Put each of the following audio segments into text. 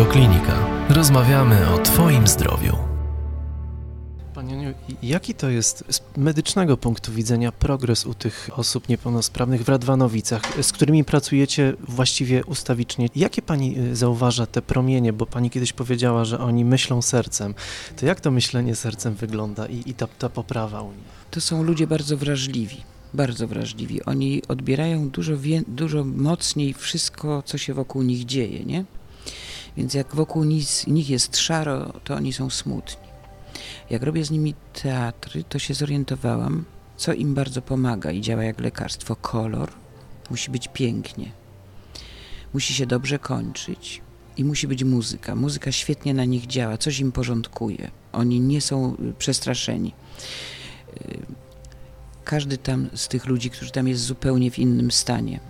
Radioklinika. Rozmawiamy o Twoim zdrowiu. Panie Aniu, jaki to jest z medycznego punktu widzenia progres u tych osób niepełnosprawnych w Radwanowicach, z którymi pracujecie właściwie ustawicznie? Jakie pani y, zauważa te promienie, bo pani kiedyś powiedziała, że oni myślą sercem. To jak to myślenie sercem wygląda i, i ta, ta poprawa u nich? To są ludzie bardzo wrażliwi. Bardzo wrażliwi. Oni odbierają dużo, wie, dużo mocniej wszystko, co się wokół nich dzieje, nie? Więc jak wokół nich, nich jest szaro, to oni są smutni. Jak robię z nimi teatry, to się zorientowałam, co im bardzo pomaga i działa jak lekarstwo. Kolor musi być pięknie, musi się dobrze kończyć i musi być muzyka. Muzyka świetnie na nich działa, coś im porządkuje. Oni nie są y, przestraszeni. Y, każdy tam z tych ludzi, którzy tam jest zupełnie w innym stanie,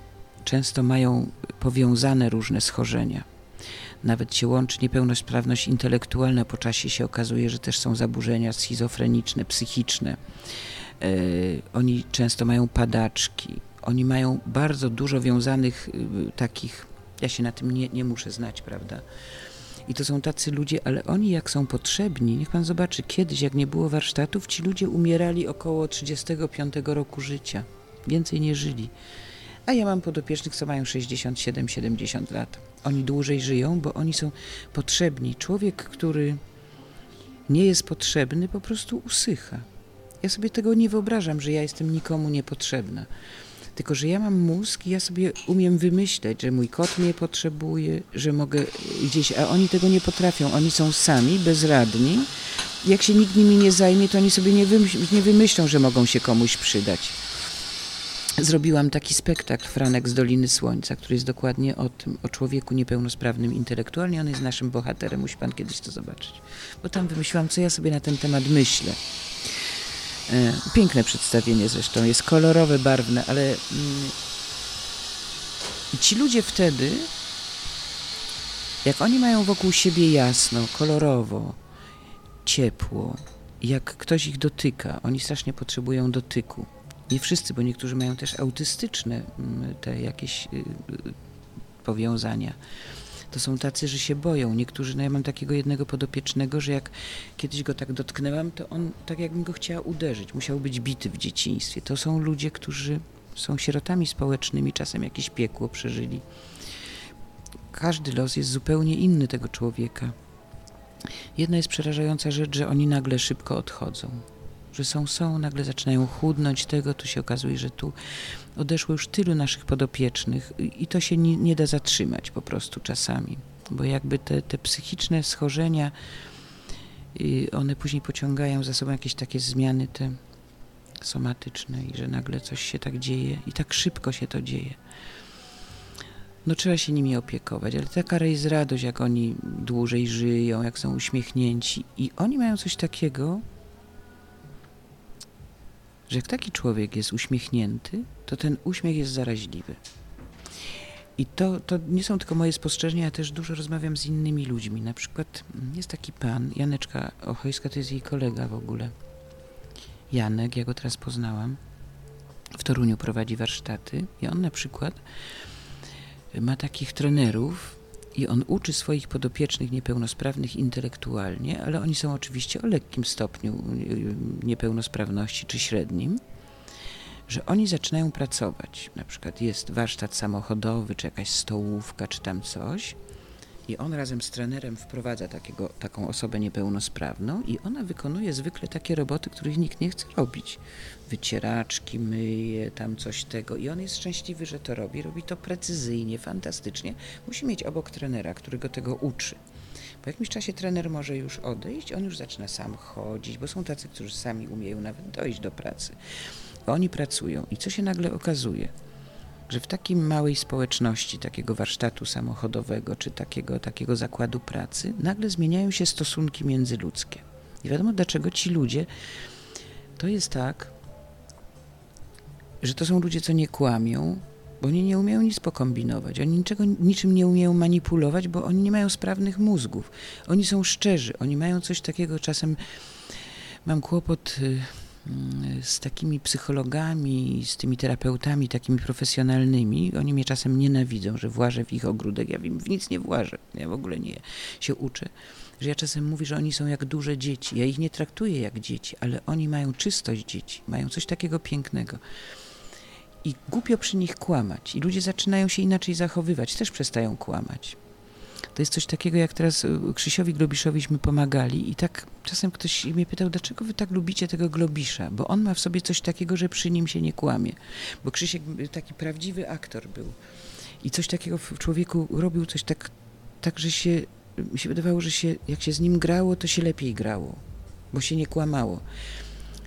często mają powiązane różne schorzenia nawet się łączy niepełnosprawność intelektualna, po czasie się okazuje, że też są zaburzenia schizofreniczne, psychiczne. Yy, oni często mają padaczki, oni mają bardzo dużo wiązanych yy, takich, ja się na tym nie, nie muszę znać, prawda? I to są tacy ludzie, ale oni jak są potrzebni, niech pan zobaczy, kiedyś jak nie było warsztatów, ci ludzie umierali około 35 roku życia. Więcej nie żyli. A ja mam podopiecznych, co mają 67-70 lat. Oni dłużej żyją, bo oni są potrzebni. Człowiek, który nie jest potrzebny, po prostu usycha. Ja sobie tego nie wyobrażam, że ja jestem nikomu niepotrzebna. Tylko, że ja mam mózg i ja sobie umiem wymyśleć, że mój kot mnie potrzebuje, że mogę gdzieś, a oni tego nie potrafią. Oni są sami, bezradni. Jak się nikt nimi nie zajmie, to oni sobie nie, nie wymyślą, że mogą się komuś przydać zrobiłam taki spektakl Franek z Doliny Słońca, który jest dokładnie o tym, o człowieku niepełnosprawnym intelektualnie. On jest naszym bohaterem, musi pan kiedyś to zobaczyć. Bo tam wymyśliłam, co ja sobie na ten temat myślę. E, piękne przedstawienie zresztą, jest kolorowe, barwne, ale mm, ci ludzie wtedy, jak oni mają wokół siebie jasno, kolorowo, ciepło, jak ktoś ich dotyka, oni strasznie potrzebują dotyku nie wszyscy, bo niektórzy mają też autystyczne mm, te jakieś y, y, powiązania. To są tacy, że się boją. Niektórzy, no ja mam takiego jednego podopiecznego, że jak kiedyś go tak dotknęłam, to on tak jakbym go chciała uderzyć. Musiał być bity w dzieciństwie. To są ludzie, którzy są sierotami społecznymi, czasem jakieś piekło przeżyli. Każdy los jest zupełnie inny tego człowieka. Jedna jest przerażająca rzecz, że oni nagle szybko odchodzą że są, są, nagle zaczynają chudnąć tego, tu się okazuje, że tu odeszło już tylu naszych podopiecznych i to się nie, nie da zatrzymać po prostu czasami, bo jakby te, te psychiczne schorzenia, y, one później pociągają za sobą jakieś takie zmiany te somatyczne i że nagle coś się tak dzieje i tak szybko się to dzieje. No trzeba się nimi opiekować, ale taka jest radość, jak oni dłużej żyją, jak są uśmiechnięci i oni mają coś takiego, że jak taki człowiek jest uśmiechnięty, to ten uśmiech jest zaraźliwy. I to, to nie są tylko moje spostrzeżenia, ja też dużo rozmawiam z innymi ludźmi. Na przykład mm, jest taki pan, Janeczka Ochojska, to jest jej kolega w ogóle. Janek, ja go teraz poznałam. W Toruniu prowadzi warsztaty i on na przykład ma takich trenerów, i on uczy swoich podopiecznych niepełnosprawnych intelektualnie, ale oni są oczywiście o lekkim stopniu y, niepełnosprawności czy średnim, że oni zaczynają pracować. Na przykład jest warsztat samochodowy, czy jakaś stołówka, czy tam coś. I on razem z trenerem wprowadza takiego, taką osobę niepełnosprawną i ona wykonuje zwykle takie roboty, których nikt nie chce robić. Wycieraczki, myje, tam coś tego. I on jest szczęśliwy, że to robi. Robi to precyzyjnie, fantastycznie. Musi mieć obok trenera, który go tego uczy. Po jakimś czasie trener może już odejść, on już zaczyna sam chodzić, bo są tacy, którzy sami umieją nawet dojść do pracy. Oni pracują i co się nagle okazuje? Że w takiej małej społeczności, takiego warsztatu samochodowego czy takiego, takiego zakładu pracy, nagle zmieniają się stosunki międzyludzkie. Nie wiadomo dlaczego ci ludzie, to jest tak, że to są ludzie, co nie kłamią, bo oni nie umieją nic pokombinować, oni niczego, niczym nie umieją manipulować, bo oni nie mają sprawnych mózgów. Oni są szczerzy, oni mają coś takiego, czasem mam kłopot y, z takimi psychologami, z tymi terapeutami takimi profesjonalnymi, oni mnie czasem nienawidzą, że włażę w ich ogródek. Ja w nic nie włażę, ja w ogóle nie się uczę. Że ja czasem mówię, że oni są jak duże dzieci. Ja ich nie traktuję jak dzieci, ale oni mają czystość dzieci, mają coś takiego pięknego. I głupio przy nich kłamać. I ludzie zaczynają się inaczej zachowywać, też przestają kłamać. To jest coś takiego, jak teraz y, Krzysiowi Globiszowiśmy pomagali i tak czasem ktoś mnie pytał, dlaczego wy tak lubicie tego Globisza? Bo on ma w sobie coś takiego, że przy nim się nie kłamie. Bo Krzysiek taki prawdziwy aktor był. I coś takiego w człowieku robił, coś tak, tak że się, mi się wydawało, że się, jak się z nim grało, to się lepiej grało, bo się nie kłamało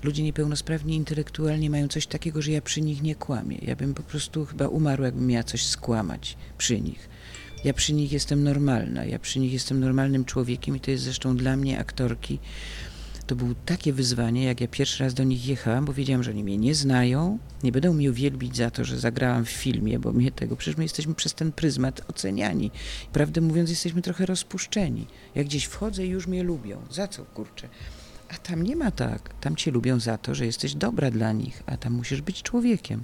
ludzie niepełnosprawni intelektualnie mają coś takiego, że ja przy nich nie kłamię. Ja bym po prostu chyba umarła, jakbym miała coś skłamać przy nich. Ja przy nich jestem normalna, ja przy nich jestem normalnym człowiekiem i to jest zresztą dla mnie, aktorki, to było takie wyzwanie, jak ja pierwszy raz do nich jechałam, bo wiedziałam, że oni mnie nie znają, nie będą mi uwielbić za to, że zagrałam w filmie, bo mnie tego, przecież my jesteśmy przez ten pryzmat oceniani. Prawdę mówiąc, jesteśmy trochę rozpuszczeni. Jak gdzieś wchodzę i już mnie lubią. Za co, kurczę? A tam nie ma tak. Tam cię lubią za to, że jesteś dobra dla nich, a tam musisz być człowiekiem.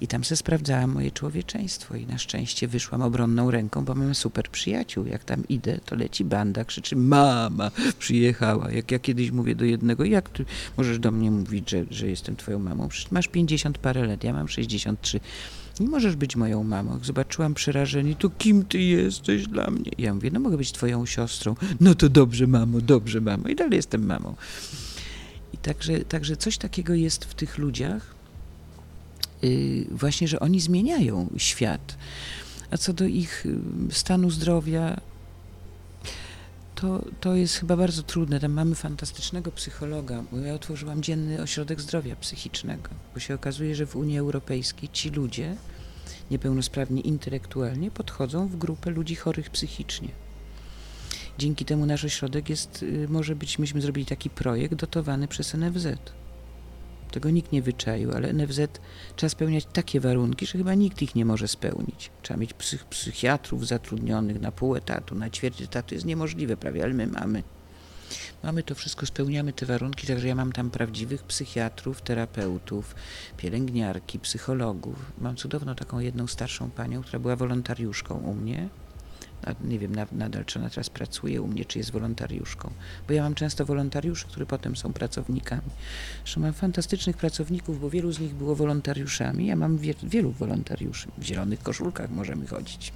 I tam se sprawdzałam moje człowieczeństwo i na szczęście wyszłam obronną ręką, bo mam super przyjaciół. Jak tam idę, to leci banda, krzyczy mama, przyjechała. Jak ja kiedyś mówię do jednego, jak ty możesz do mnie mówić, że, że jestem twoją mamą? Przecież masz 50 parę lat, ja mam 63. Nie możesz być moją mamą. Jak zobaczyłam przerażenie, to kim ty jesteś dla mnie? Ja mówię, no mogę być twoją siostrą. No to dobrze, mamo, dobrze, mamo. I dalej jestem mamą. I także, także coś takiego jest w tych ludziach, właśnie, że oni zmieniają świat. A co do ich y, stanu zdrowia, to, to jest chyba bardzo trudne. Tam mamy fantastycznego psychologa, bo ja otworzyłam dzienny ośrodek zdrowia psychicznego, bo się okazuje, że w Unii Europejskiej ci ludzie niepełnosprawni intelektualnie podchodzą w grupę ludzi chorych psychicznie. Dzięki temu nasz ośrodek jest, y, może być, myśmy zrobili taki projekt dotowany przez NFZ. Tego nikt nie wyczaił, ale NFZ trzeba spełniać takie warunki, że chyba nikt ich nie może spełnić. Trzeba mieć psych psychiatrów zatrudnionych na pół etatu, na ćwierć etatu. jest niemożliwe prawie, ale my mamy. Mamy to wszystko, spełniamy te warunki, także ja mam tam prawdziwych psychiatrów, terapeutów, pielęgniarki, psychologów. Mam cudowną taką jedną starszą panią, która była wolontariuszką u mnie nie wiem nadal, czy ona teraz pracuje u mnie, czy jest wolontariuszką, bo ja mam często wolontariuszy, którzy potem są pracownikami. Zresztą mam fantastycznych pracowników, bo wielu z nich było wolontariuszami. Ja mam wie, wielu wolontariuszy. W zielonych koszulkach możemy chodzić.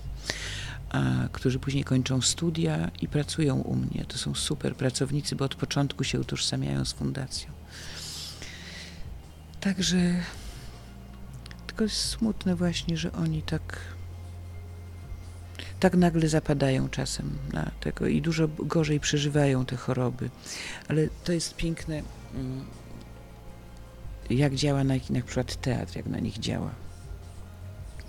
A, którzy później kończą studia i pracują u mnie. To są super pracownicy, bo od początku się utożsamiają z fundacją. Także tylko jest smutne właśnie, że oni tak tak nagle zapadają czasem na tego i dużo gorzej przeżywają te choroby. Ale to jest piękne, mm, jak działa na, na przykład teatr, jak na nich działa.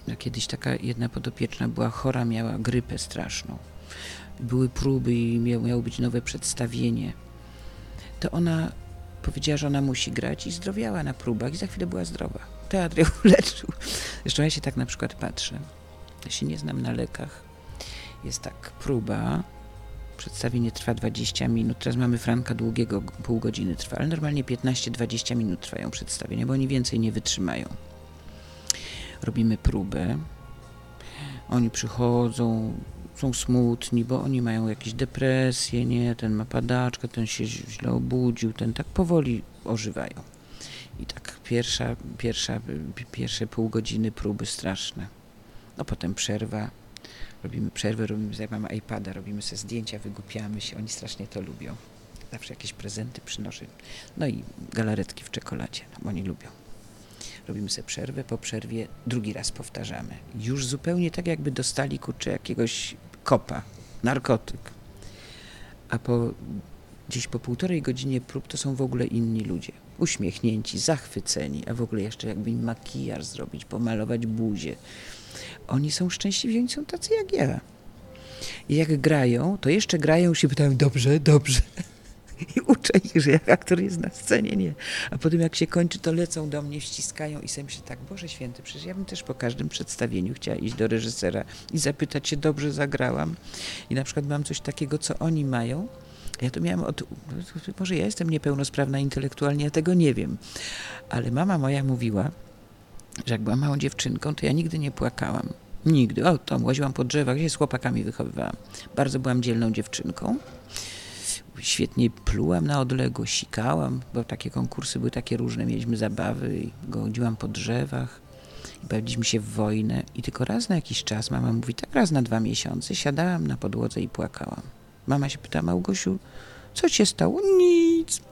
No, kiedyś taka jedna podopieczna była chora, miała grypę straszną. Były próby i miało, być nowe przedstawienie. To ona powiedziała, że ona musi grać i zdrowiała na próbach i za chwilę była zdrowa. Teatr ją uleczył. Zresztą ja się tak na przykład patrzę. Ja się nie znam na lekach, jest tak próba. Przedstawienie trwa 20 minut. Teraz mamy Franka długiego, pół godziny trwa, ale normalnie 15-20 minut trwają przedstawienia, bo oni więcej nie wytrzymają. Robimy próbę. Oni przychodzą, są smutni, bo oni mają jakieś depresje, nie? Ten ma padaczkę, ten się źle obudził, ten tak powoli ożywają. I tak pierwsza, pierwsza, pierwsze pół godziny próby straszne. No potem przerwa, robimy przerwę, robimy, jak mamy iPada, robimy sobie zdjęcia, wygłupiamy się, oni strasznie to lubią. Zawsze jakieś prezenty przynoszę. No i galaretki w czekoladzie, no, oni lubią. Robimy sobie przerwę, po przerwie drugi raz powtarzamy. Już zupełnie tak, jakby dostali kurczę jakiegoś kopa, narkotyk. A po gdzieś po półtorej godzinie prób to są w ogóle inni ludzie. Uśmiechnięci, zachwyceni, a w ogóle jeszcze jakby im makijaż zrobić, pomalować buzię oni są szczęśliwi, oni są tacy jak ja. I jak grają, to jeszcze grają się pytają, dobrze, dobrze. I uczę ich, że jak aktor jest na scenie, nie. A potem jak się kończy, to lecą do mnie, ściskają i sobie się tak, Boże Święty, przecież ja bym też po każdym przedstawieniu chciała iść do reżysera i zapytać się, dobrze zagrałam. I na przykład mam coś takiego, co oni mają. Ja to miałam od. Może ja jestem niepełnosprawna intelektualnie, ja tego nie wiem. Ale mama moja mówiła, że jak byłam małą dziewczynką, to ja nigdy nie płakałam. Nigdy. O, tam łaziłam po drzewach, się z chłopakami wychowywałam. Bardzo byłam dzielną dziewczynką. Świetnie plułam na odległość, sikałam, bo takie konkursy były takie różne, mieliśmy zabawy i godziłam po drzewach i bawiliśmy się w wojnę. I tylko raz na jakiś czas, mama mówi, tak raz na dwa miesiące, siadałam na podłodze i płakałam. Mama się pyta, Małgosiu, co się stało? Nic.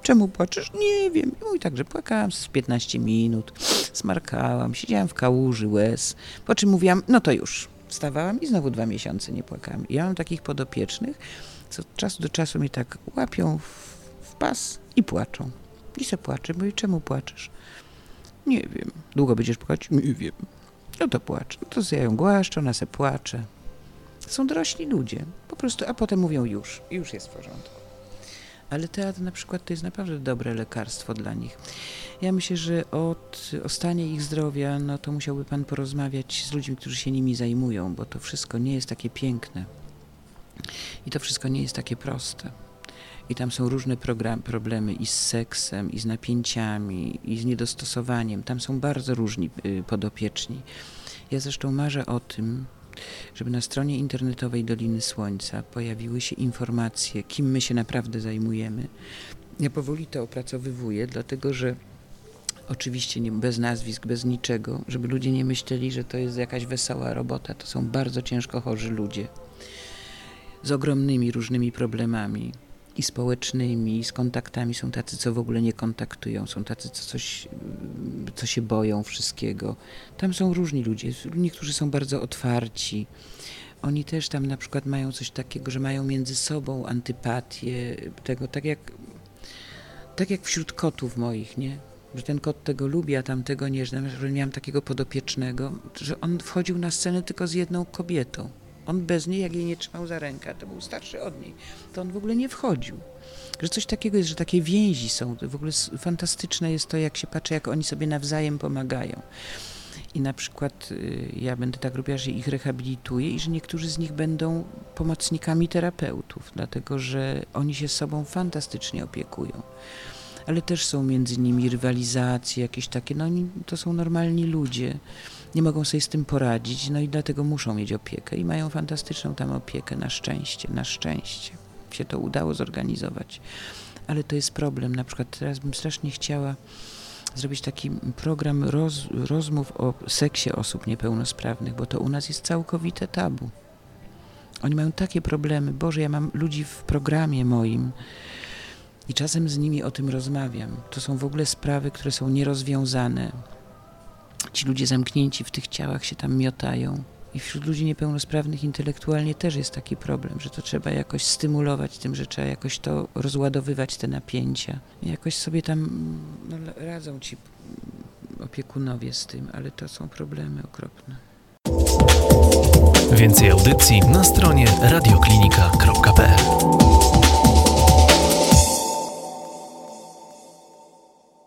Czemu płaczesz? Nie wiem. I mówi tak, że płakałam z 15 minut, smarkałam, siedziałam w kałuży łez, po czym mówiłam, no to już. Wstawałam i znowu dwa miesiące nie płakałam. I ja mam takich podopiecznych, co od czasu do czasu mi tak łapią w, w pas i płaczą. I se płaczę. Mówi, czemu płaczesz? Nie wiem. Długo będziesz płakać? Nie wiem. No to płacz. No to ja ją głaszczę, ona se płacze. Są dorośli ludzie. Po prostu, a potem mówią już. Już jest w porządku. Ale teatr na przykład to jest naprawdę dobre lekarstwo dla nich. Ja myślę, że od, o stanie ich zdrowia, no to musiałby Pan porozmawiać z ludźmi, którzy się nimi zajmują, bo to wszystko nie jest takie piękne. I to wszystko nie jest takie proste. I tam są różne program, problemy i z seksem, i z napięciami, i z niedostosowaniem. Tam są bardzo różni y, podopieczni. Ja zresztą marzę o tym, żeby na stronie internetowej Doliny Słońca pojawiły się informacje, kim my się naprawdę zajmujemy. Ja powoli to opracowywuję, dlatego że oczywiście nie, bez nazwisk, bez niczego, żeby ludzie nie myśleli, że to jest jakaś wesoła robota. To są bardzo ciężko chorzy ludzie z ogromnymi różnymi problemami i społecznymi, i z kontaktami. Są tacy, co w ogóle nie kontaktują, są tacy, co, coś, co się boją wszystkiego. Tam są różni ludzie. Niektórzy są bardzo otwarci. Oni też tam na przykład mają coś takiego, że mają między sobą antypatię, tego, tak jak, tak jak wśród kotów moich, nie? Że ten kot tego lubi, a tamtego nie. Że miałam takiego podopiecznego, że on wchodził na scenę tylko z jedną kobietą on bez niej, jak jej nie trzymał za rękę, to był starszy od niej, to on w ogóle nie wchodził. Że coś takiego jest, że takie więzi są. W ogóle fantastyczne jest to, jak się patrzy, jak oni sobie nawzajem pomagają. I na przykład y, ja będę tak robiła, że ich rehabilituję i że niektórzy z nich będą pomocnikami terapeutów, dlatego że oni się sobą fantastycznie opiekują. Ale też są między nimi rywalizacje, jakieś takie, no oni to są normalni ludzie nie mogą sobie z tym poradzić, no i dlatego muszą mieć opiekę i mają fantastyczną tam opiekę, na szczęście, na szczęście się to udało zorganizować. Ale to jest problem, na przykład teraz bym strasznie chciała zrobić taki program roz, rozmów o seksie osób niepełnosprawnych, bo to u nas jest całkowite tabu. Oni mają takie problemy. Boże, ja mam ludzi w programie moim i czasem z nimi o tym rozmawiam. To są w ogóle sprawy, które są nierozwiązane ci ludzie zamknięci w tych ciałach się tam miotają. I wśród ludzi niepełnosprawnych intelektualnie też jest taki problem, że to trzeba jakoś stymulować tym, że trzeba jakoś to rozładowywać, te napięcia. I jakoś sobie tam no, radzą ci opiekunowie z tym, ale to są problemy okropne. Więcej audycji na stronie radioklinika.pl